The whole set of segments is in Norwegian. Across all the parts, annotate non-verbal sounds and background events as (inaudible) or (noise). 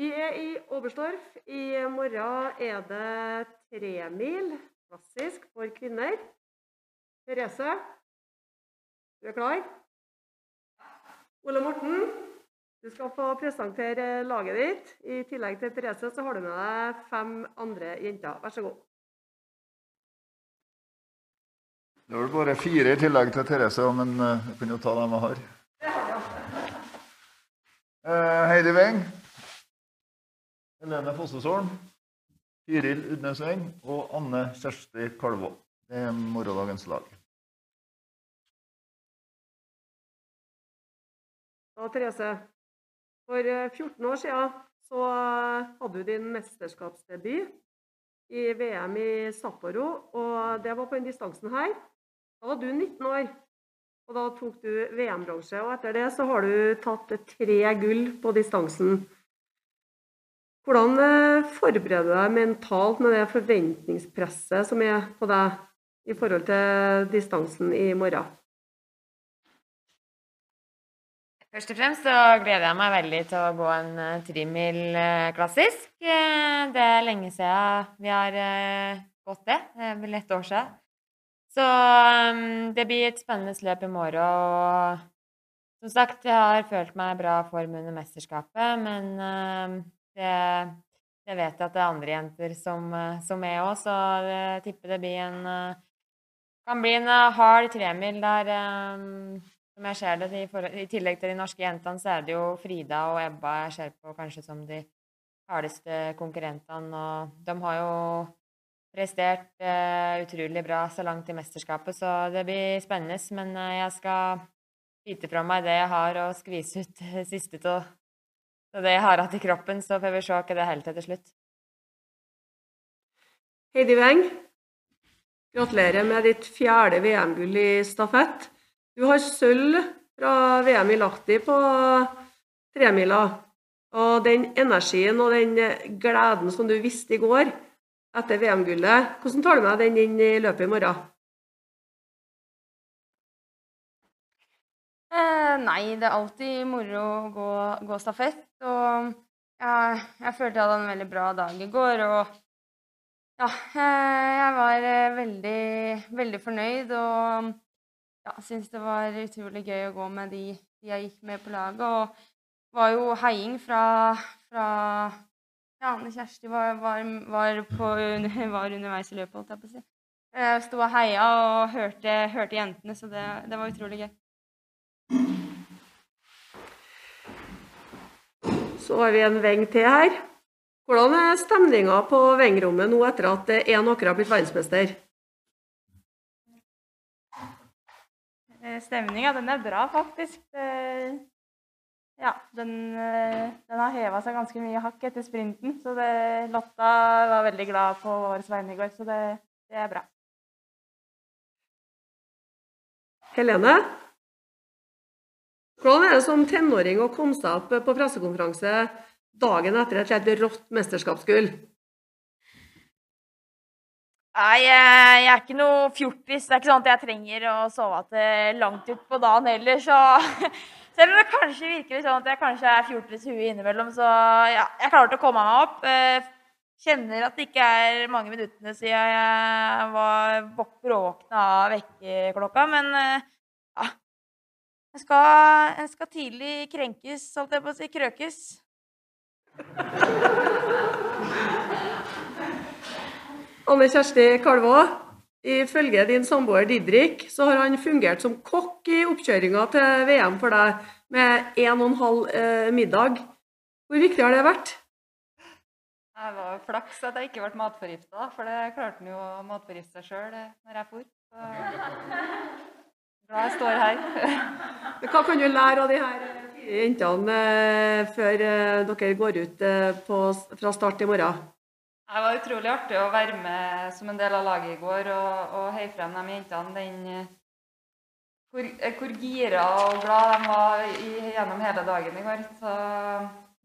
Vi er i Oberstdorf. I morgen er det tremil, klassisk for kvinner. Therese, du er klar? Ole Morten, du skal få presentere laget ditt. I tillegg til Therese så har du med deg fem andre jenter. Vær så god. Det er vel bare fire i tillegg til Therese, men eh, jeg kan jo ta dem jeg har. (laughs) Eh, Heidi Weng. Helene Fossesålen, Tiril Udnesveng og Anne Kjersti Kalvå. Det er morgendagens lag. Da, Therese, for eh, 14 år siden så eh, hadde du din mesterskapsdebut i VM i Sapporo, og det var på den distansen her. Da var du 19 år, og da tok du VM-bronse. Og etter det så har du tatt tre gull på distansen. Hvordan eh, forbereder du deg mentalt med det forventningspresset som er på deg i forhold til distansen i morgen? Først og fremst så gleder jeg meg veldig til å gå en uh, trimil uh, klassisk. Det er lenge siden vi har gått det. Det er vel et år siden. Så um, det blir et spennende løp i morgen. Og som sagt, jeg har følt meg i bra form under mesterskapet, men det, det, vet jeg at det er andre jenter som, som er òg, så jeg tipper det blir en kan bli en hard tremil der som jeg ser det, i, tillegg til de norske jentene, så er det jo Frida og Ebba jeg ser på kanskje som de hardeste konkurrentene. Og de har jo prestert utrolig bra så langt i mesterskapet, så det blir spennende. Men jeg skal bite fra meg det jeg har, og skvise ut siste av det jeg har hatt i kroppen. Så får vi se hva det holder til til slutt. Heidi Weng, gratulerer med ditt fjerde VM-gull i stafett. Du har sølv fra VM i Lahti på tremila. Og den energien og den gleden som du visste i går etter VM-gullet, hvordan tar du med den inn i løpet i morgen? Eh, nei, det er alltid moro å gå, gå stafett. Og jeg, jeg, følte jeg hadde en veldig bra dag i går. Og ja, eh, jeg var eh, veldig, veldig fornøyd. Og ja, syns det var utrolig gøy å gå med de, de jeg gikk med på laget. Og var jo heiing fra, fra ja, Anne Kjersti var, var, var, på, (laughs) var, underveis i løpet, holdt jeg på å si. Jeg sto og heia og hørte, hørte jentene, så det, det, var utrolig gøy. Så har vi en veng til her. Hvordan er stemninga på vengrommet nå etter at én åker har blitt verdensmester? Eh, stemninga, den er bra, faktisk. ja, den, eh, den har heva seg ganske mye hakk etter sprinten. Så det, Lotta var veldig glad på årets vegne i går, så det, det, er bra. Helene? Hvordan er det som tenåring å komme seg opp på pressekonferanse dagen etter et helt rått mesterskapsgull? Nei, jeg er ikke noe fjortis. Det er ikke sånn at jeg trenger å sove til langt utpå dagen heller. Så (laughs) selv om det kanskje virker sånn at jeg kanskje er fjortis huet innimellom, så ja, jeg klarer å komme meg opp. Eh, kjenner at det ikke er mange minuttene siden jeg var bråvåkna av vekkerklokka, men eh. Jeg skal, en skal tidlig krenkes, holdt jeg på å si. Krøkes. Anne Kjersti Kalvå, ifølge din samboer Didrik, så har han fungert som kokk i oppkjøringa til VM for deg med en og en halv eh, middag. Hvor viktig har det vært? Det var flaks at jeg ikke ble matforgifta, for det klarte han jo å matforgifte seg sjøl eh, når jeg for. Glad jeg står her. (laughs) Hva kan du lære av de her fire jentene eh, før eh, dere går ut på, fra start i morgen? Det var utrolig artig å være med som en del av laget i går og, og heie frem de jentene. Den, hvor, hvor gira og glad de var i, gjennom hele dagen i går. Så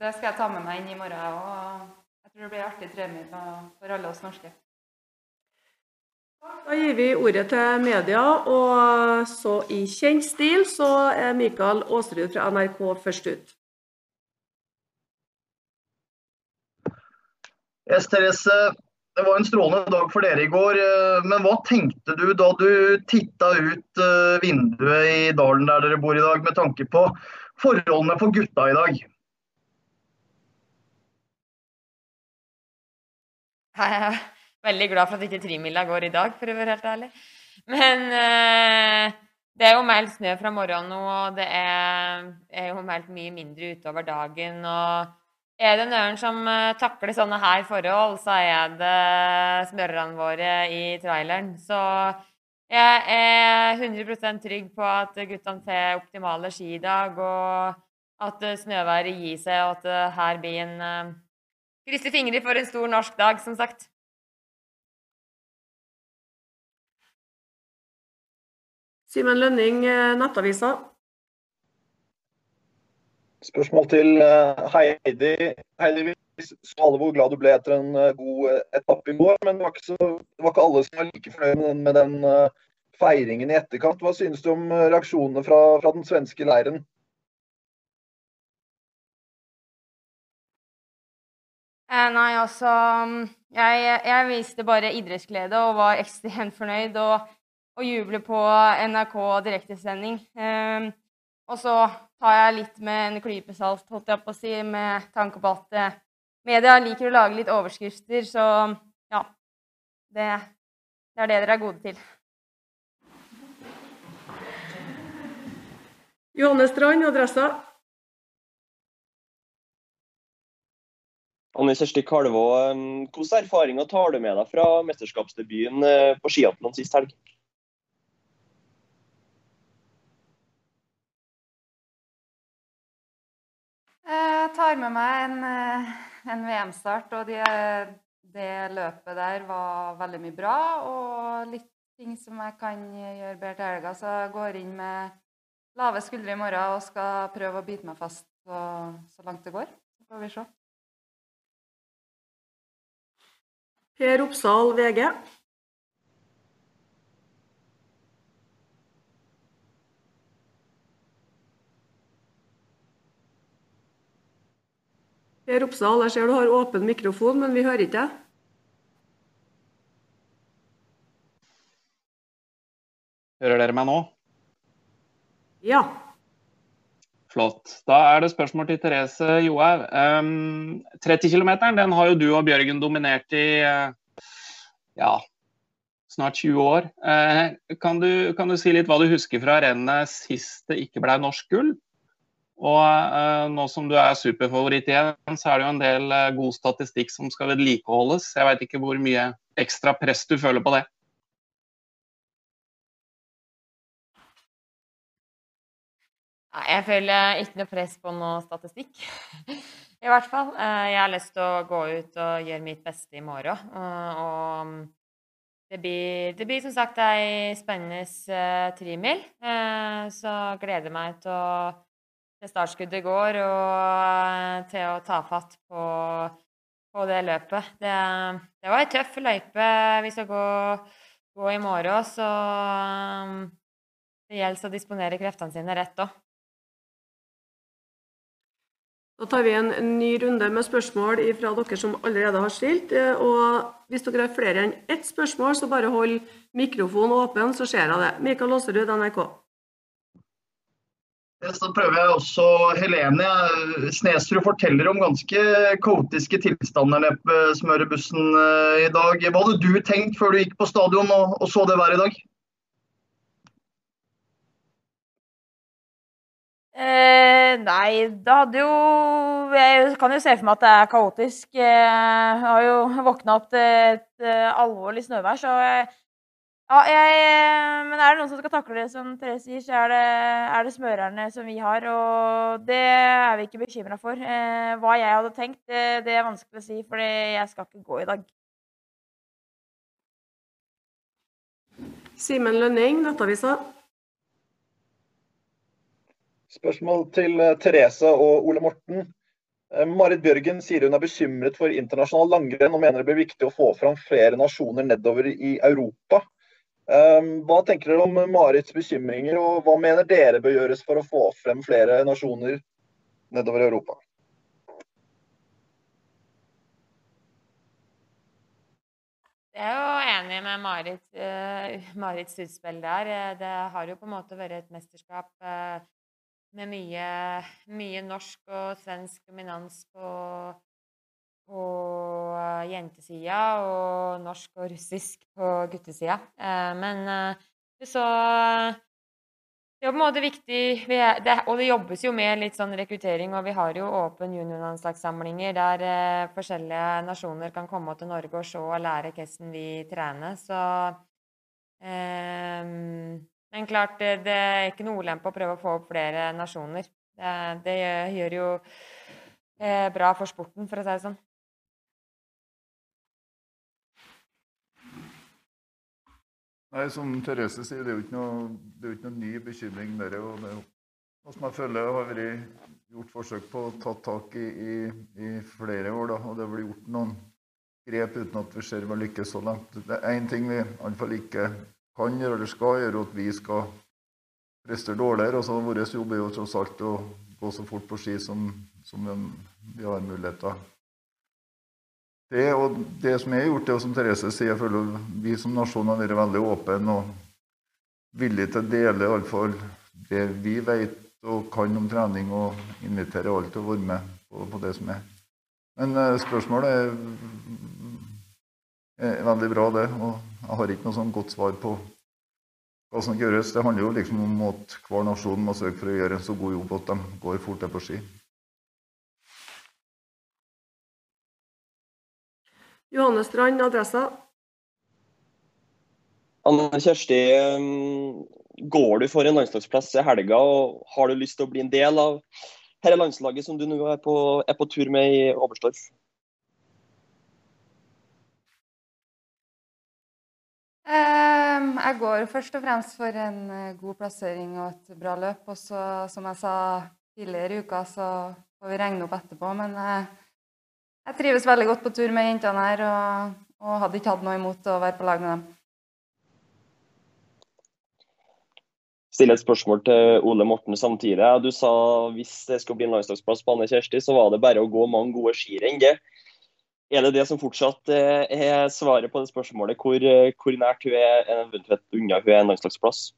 det skal jeg ta med meg inn i morgen. Og jeg tror det blir artig trening for alle oss norske. Da gir vi ordet til media, og så i kjent stil så er Mikael Aasrud fra NRK først ut. Yes, Therese, det var en strålende dag for dere i går. eh, Men hva tenkte du da du titta ut eh, vinduet i dalen der dere bor i dag, med tanke på forholdene for gutta i dag? Hei, er veldig glad for at ikke trimila går i dag, for å være helt ærlig. Men eh, det er jo meldt snø fra morgenen nå, og det er, er jo meldt mye mindre utover dagen. Og er det noen som eh, takler sånne her forhold, så er det smørerne våre i traileren. Så jeg er 100% trygg på at guttene får optimale ski i dag, og at eh, snøværet gir seg, og at det her blir en eh, Krysser fingre for en stor norsk dag, som sagt. Simen Lønning, eh, Nettavisa. Spørsmål til eh, Heidi. Heidi, vi så alle hvor glad du ble etter en eh, god etappe i går, men det var, ikke så, det var ikke alle som var like fornøyd med den, med den feiringen i etterkant. Hva synes du om reaksjonene fra, fra den svenske leiren? Eh, nei, altså mm, jeg, jeg viste bare idrettsglede og var ekstremt fornøyd og, og jubler på NRK direktesending. Um, og så tar jeg litt med en klype salt, holdt jeg på å si, med tanke på at uh, media liker å lage litt overskrifter, så ja. Det, det er det dere er gode til. Johanne Strand, Adressa. Anne Kjersti Kalvå, um, hvilke erfaringer tar du med deg fra mesterskapsdebuten eh, på skiathlon sist helg? Jeg tar med meg en, eh, en VM-start, og det, det løpet der var veldig mye bra. Og litt ting som jeg kan gjøre bedre til helga. Så jeg går inn med lave skuldre i morgen og skal prøve å bite meg fast så, så langt det går. Så får vi se. Per Oppsal, VG. Per Oppsal, jeg ser du har åpen mikrofon, men vi hører ikke deg. Hører dere meg nå? Ja. Flott. Da er det spørsmål til Therese Johaug. Um, 30 km den har jo du og Bjørgen dominert i uh, ja, snart 20 år. Uh, kan, du, kan, du, si litt hva du husker fra rennet sist det ikke ble norsk gull? Og eh, nå som du er superfavoritt igjen, så er det jo en del eh, god statistikk som skal vedlikeholdes. Jeg veit ikke hvor mye ekstra press du føler på det. Jeg føler ikke noe press på noe statistikk. (laughs) I hvert fall. Eh, Jeg har lyst til å gå ut og gjøre mitt beste i morgen. Og, det, blir, det blir som sagt ei spennende trimil. Så gleder jeg meg til, å, startskuddet går og til å ta fatt på, på det løpet. Det, det var ei tøff løype vi skal gå, gå i morgen, så um, det gjelder å disponere kreftene sine rett òg. Da tar vi en ny runde med spørsmål fra dere som allerede har stilt. Og hvis dere har flere enn ett spørsmål, så bare hold mikrofonen åpen, så ser jeg det. Mikael Aaserud, NRK. Så prøver jeg også Helene Snesrud forteller om ganske kaotiske tilstander nede på smørebussen i dag. Hva hadde du tenkt før du gikk på stadion og, og så det været i dag? Eh, nei, det hadde jo Jeg kan jo se for meg at det er kaotisk. Jeg har jo våkna opp til et alvorlig snøvær, så jeg, ja, jeg, Men er det noen som skal takle det, som Therese sier, så er det, er det, smørerne som vi har. Og det er vi ikke bekymra for. Eh, hva jeg hadde tenkt, det, det, er vanskelig å si, for jeg skal ikke gå i dag. Simen Lønning, Nettavisa. Spørsmål til Therese og Ole Morten. Marit Bjørgen sier hun er bekymret for internasjonal langrenn og mener det blir viktig å få fram flere nasjoner nedover i Europa. Hva tenker dere om Marits bekymringer, og hva mener dere bør gjøres for å få frem flere nasjoner nedover i Europa? Jeg er jo enig med Marit, eh, Marits utspill der. Eh, Det har jo på en måte vært et mesterskap eh, med mye, mye norsk og svensk dominans på, på eh, jentesida og norsk og russisk på guttesida. Eh, Men eh, så det er på en måte viktig vi det, Og det jobbes jo med litt sånn rekruttering, og vi har jo åpen juniorlandslagssamlinger der forskjellige nasjoner kan komme til Norge og se og lære hvordan vi trener. Så um, Men klart, det, er ikke noe ulempe å prøve å få opp flere nasjoner. Det, det gjør, jo bra for sporten, for å si det sånn. Nei, Som Therese sier, det er jo ikke noe, jo ikke noe ny bekymring der. Og det er jo noe som jeg føler har vært gjort forsøk på å ta tak i i, i flere år. Da, og det har blitt gjort noen grep uten at vi ser vel lykkes så langt. Det er én ting vi i alle fall ikke kan gjøre eller skal gjøre, at vi skal prestere dårligere. Altså, vår jobb er jo tross alt å gå så fort på ski som, som vi har muligheter det, det som er gjort, det og som Therese sier, jeg føler vi som nasjon har vært veldig åpne og villige til å dele iallfall det vi vet og kan om trening, og invitere alle til å være med på, på det som er. Men eh, spørsmålet er, er veldig bra, det. Og jeg har ikke noe sånn godt svar på hva som gjøres. Det handler jo liksom om at hver nasjon må søke for å gjøre en så god jobb at de går fortere på ski. Johanne Strand, Adressa. Anne Kjersti, går du for en landslagsplass i helga, og har du lyst til å bli en del av dette landslaget som du nå er på, er på tur med i Oberstdorf? Ehm, Jeg går først og fremst for en eh, god plassering og et bra løp. Og så, som jeg sa tidligere i uka, så får vi regne opp etterpå. Men eh, jeg trives veldig godt på tur med jentene her, og, og hadde ikke hatt noe imot å være på lag med dem. stille et spørsmål til Ole Morten samtidig. Du sa hvis det skulle bli en landslagsplass på Anne Kjersti, så var det bare å gå mange gode skirenn. Er det det som fortsatt eh, er svaret på det spørsmålet? Hvor, eh, hvor nært hun er eventuelt unna hun er en landslagsplass?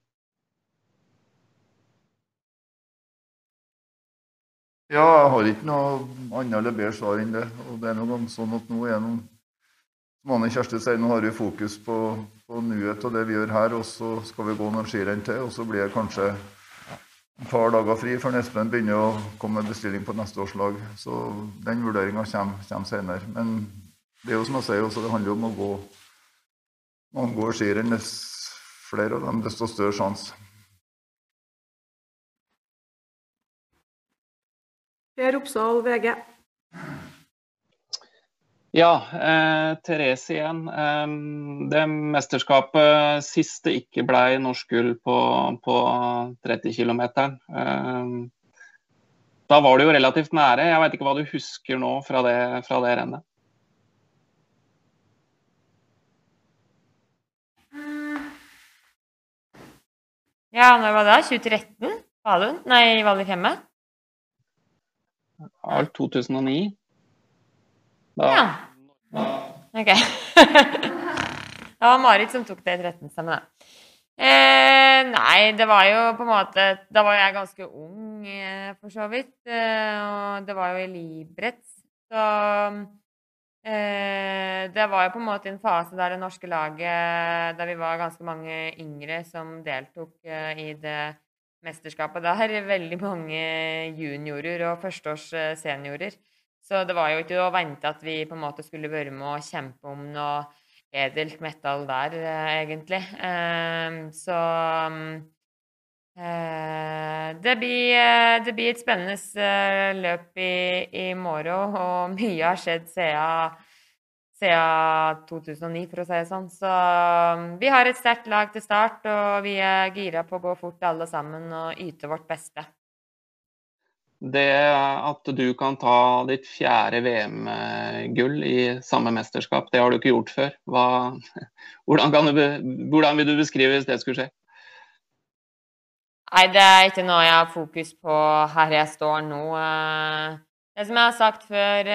Ja, jeg har ikke noe annet eller bedre svar enn det. Og det er noe sånn at nå er noen, Som Anne Kjersti sier, nå har vi fokus på, på nuet og det vi gjør her, og så skal vi gå noen skirenn til. Og så blir det kanskje et par dager fri før Espen begynner å komme med bestilling på neste års lag. Så den vurderinga kommer, kommer senere. Men det er jo som jeg sier, også, det handler om å gå noen går skirenn. Flere av dem, desto større sjanse. Per Oppsal, VG. Ja, eh, Therese igjen. Eh, det mesterskapet sist det ikke ble norsk gull på, på 30 km. Eh, da var du jo relativt nære. Jeg vet ikke hva du husker nå fra det, fra det rennet? Ja, når var det? 2013? Falun? Nei, Valifjemme? Det 2009. Da, Ja. OK. (laughs) det var Marit som tok det i 13, stemmer det. Eh, nei, det var jo på en måte Da var jeg ganske ung, eh, for så vidt. Eh, og det var jo i Librets. Så eh, det var jo på en måte en fase der det norske laget Der vi var ganske mange yngre som deltok eh, i det mesterskapet. Der er (laughs) veldig mange juniorer og førsteårs eh, seniorer. Så det var jo ikke å vente at vi på en måte skulle være med og kjempe om noe edelt metall der, eh, egentlig. Eh, så eh, det, blir, det blir et spennende løp i, i morgen, og (laughs) mye har skjedd siden, siden 2009, for å si det sånn. Så um, vi har et sterkt lag til start, og vi er gira på å gå fort alle sammen og yte vårt beste. det at du kan ta ditt fjerde VM-gull i samme mesterskap, det har du ikke gjort før. Hva, (laughs) hvordan, kan du, hvordan vil du beskrive hvis det skulle skje? Nei, det er ikke noe jeg har fokus på her jeg står nå. Eh, Det som jeg har sagt før,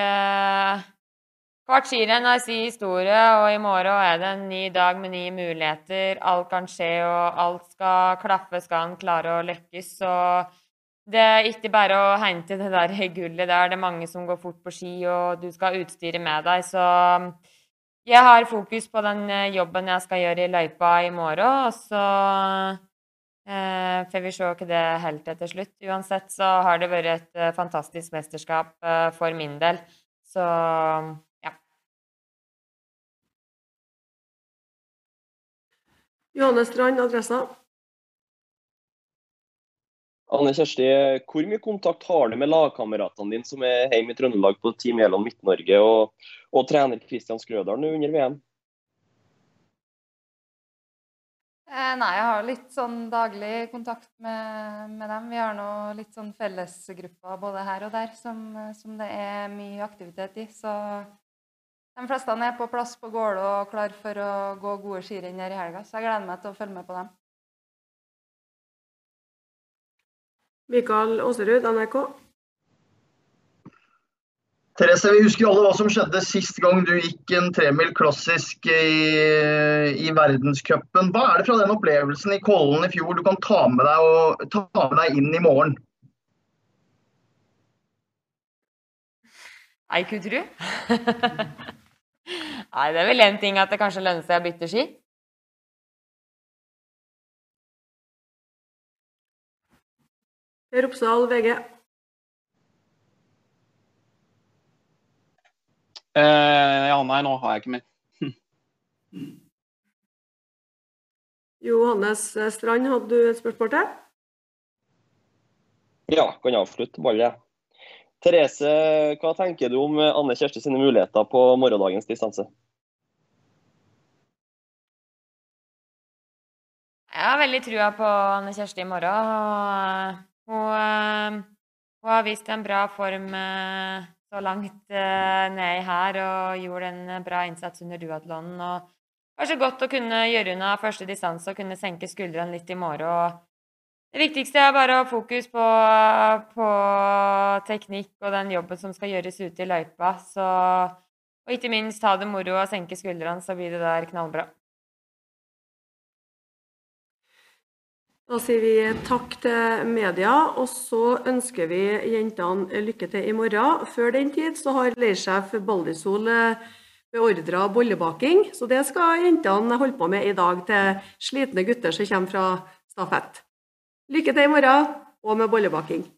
eh, Hvert skirenn har sin historie, og i morgen er det en ny dag med nye muligheter. Alt kan skje, og alt skal klaffe skal en klare å lykkes. Så det er ikke bare å hente det der (laughs) gullet der. Det er mange som går fort på ski, og du skal ha utstyret med deg. Så jeg har fokus på den eh, jobben jeg skal gjøre i løypa i morgen. Og så eh, får vi se hva det holder til til slutt. Uansett så har det vært et eh, fantastisk mesterskap eh, for min del. Så Johanne Strand, adressa. Anne Kjersti, hvor mye kontakt har du med lagkameratene dine som er hjemme i Trøndelag på Team Eland Midt-Norge, og, og, trener Kristian Skrødal under VM? Eh, nei, jeg har litt sånn daglig kontakt med, med dem. Vi har nå litt sånn fellesgrupper både her og der som, som det er mye aktivitet i. Så de fleste er på plass på Gålå og klar for å gå gode skirenn her i helga, så jeg gleder meg til å følge med på dem. Mikael Åserud, NRK. Therese, vi husker alle hva som skjedde sist gang du gikk en tremil klassisk i, i verdenscupen. Hva er det fra den opplevelsen i Kollen i fjor du kan ta med deg, og, ta med deg inn i morgen? Ei kutru. (laughs) Nei, det er vel én ting at det kanskje lønner seg å bytte ski. Ropsdal VG. Eh, ja, nei, nå har jeg ikke mer. Johannes Strand, hadde du et spørsmål til? Ja, kan avslutte ballet. Therese, hva tenker du om Anne Kjersti sine muligheter på morgendagens distanse? Jeg har veldig trua på Anne Kjersti i morgen. Hun, hun, hun har vist en bra form eh, så langt ned nedi her og gjorde en bra innsats under duatlonen. Det var så godt å kunne gjøre unna første distanse og kunne senke skuldrene litt i morgen. Det viktigste er bare å ha fokus på, på, teknikk og den jobben som skal gjøres ute i løypa. Så, og ikke minst ha det moro og senke skuldrene, så blir det der knallbra. Da sier vi takk til media, og så ønsker vi jentene lykke til i morgen. Før den tid så har leirsjef Baldisol eh, beordra bollebaking, så det skal jentene holde på med i dag til slitne gutter som kommer fra stafett. Lykke til i morgen, og med bollebaking.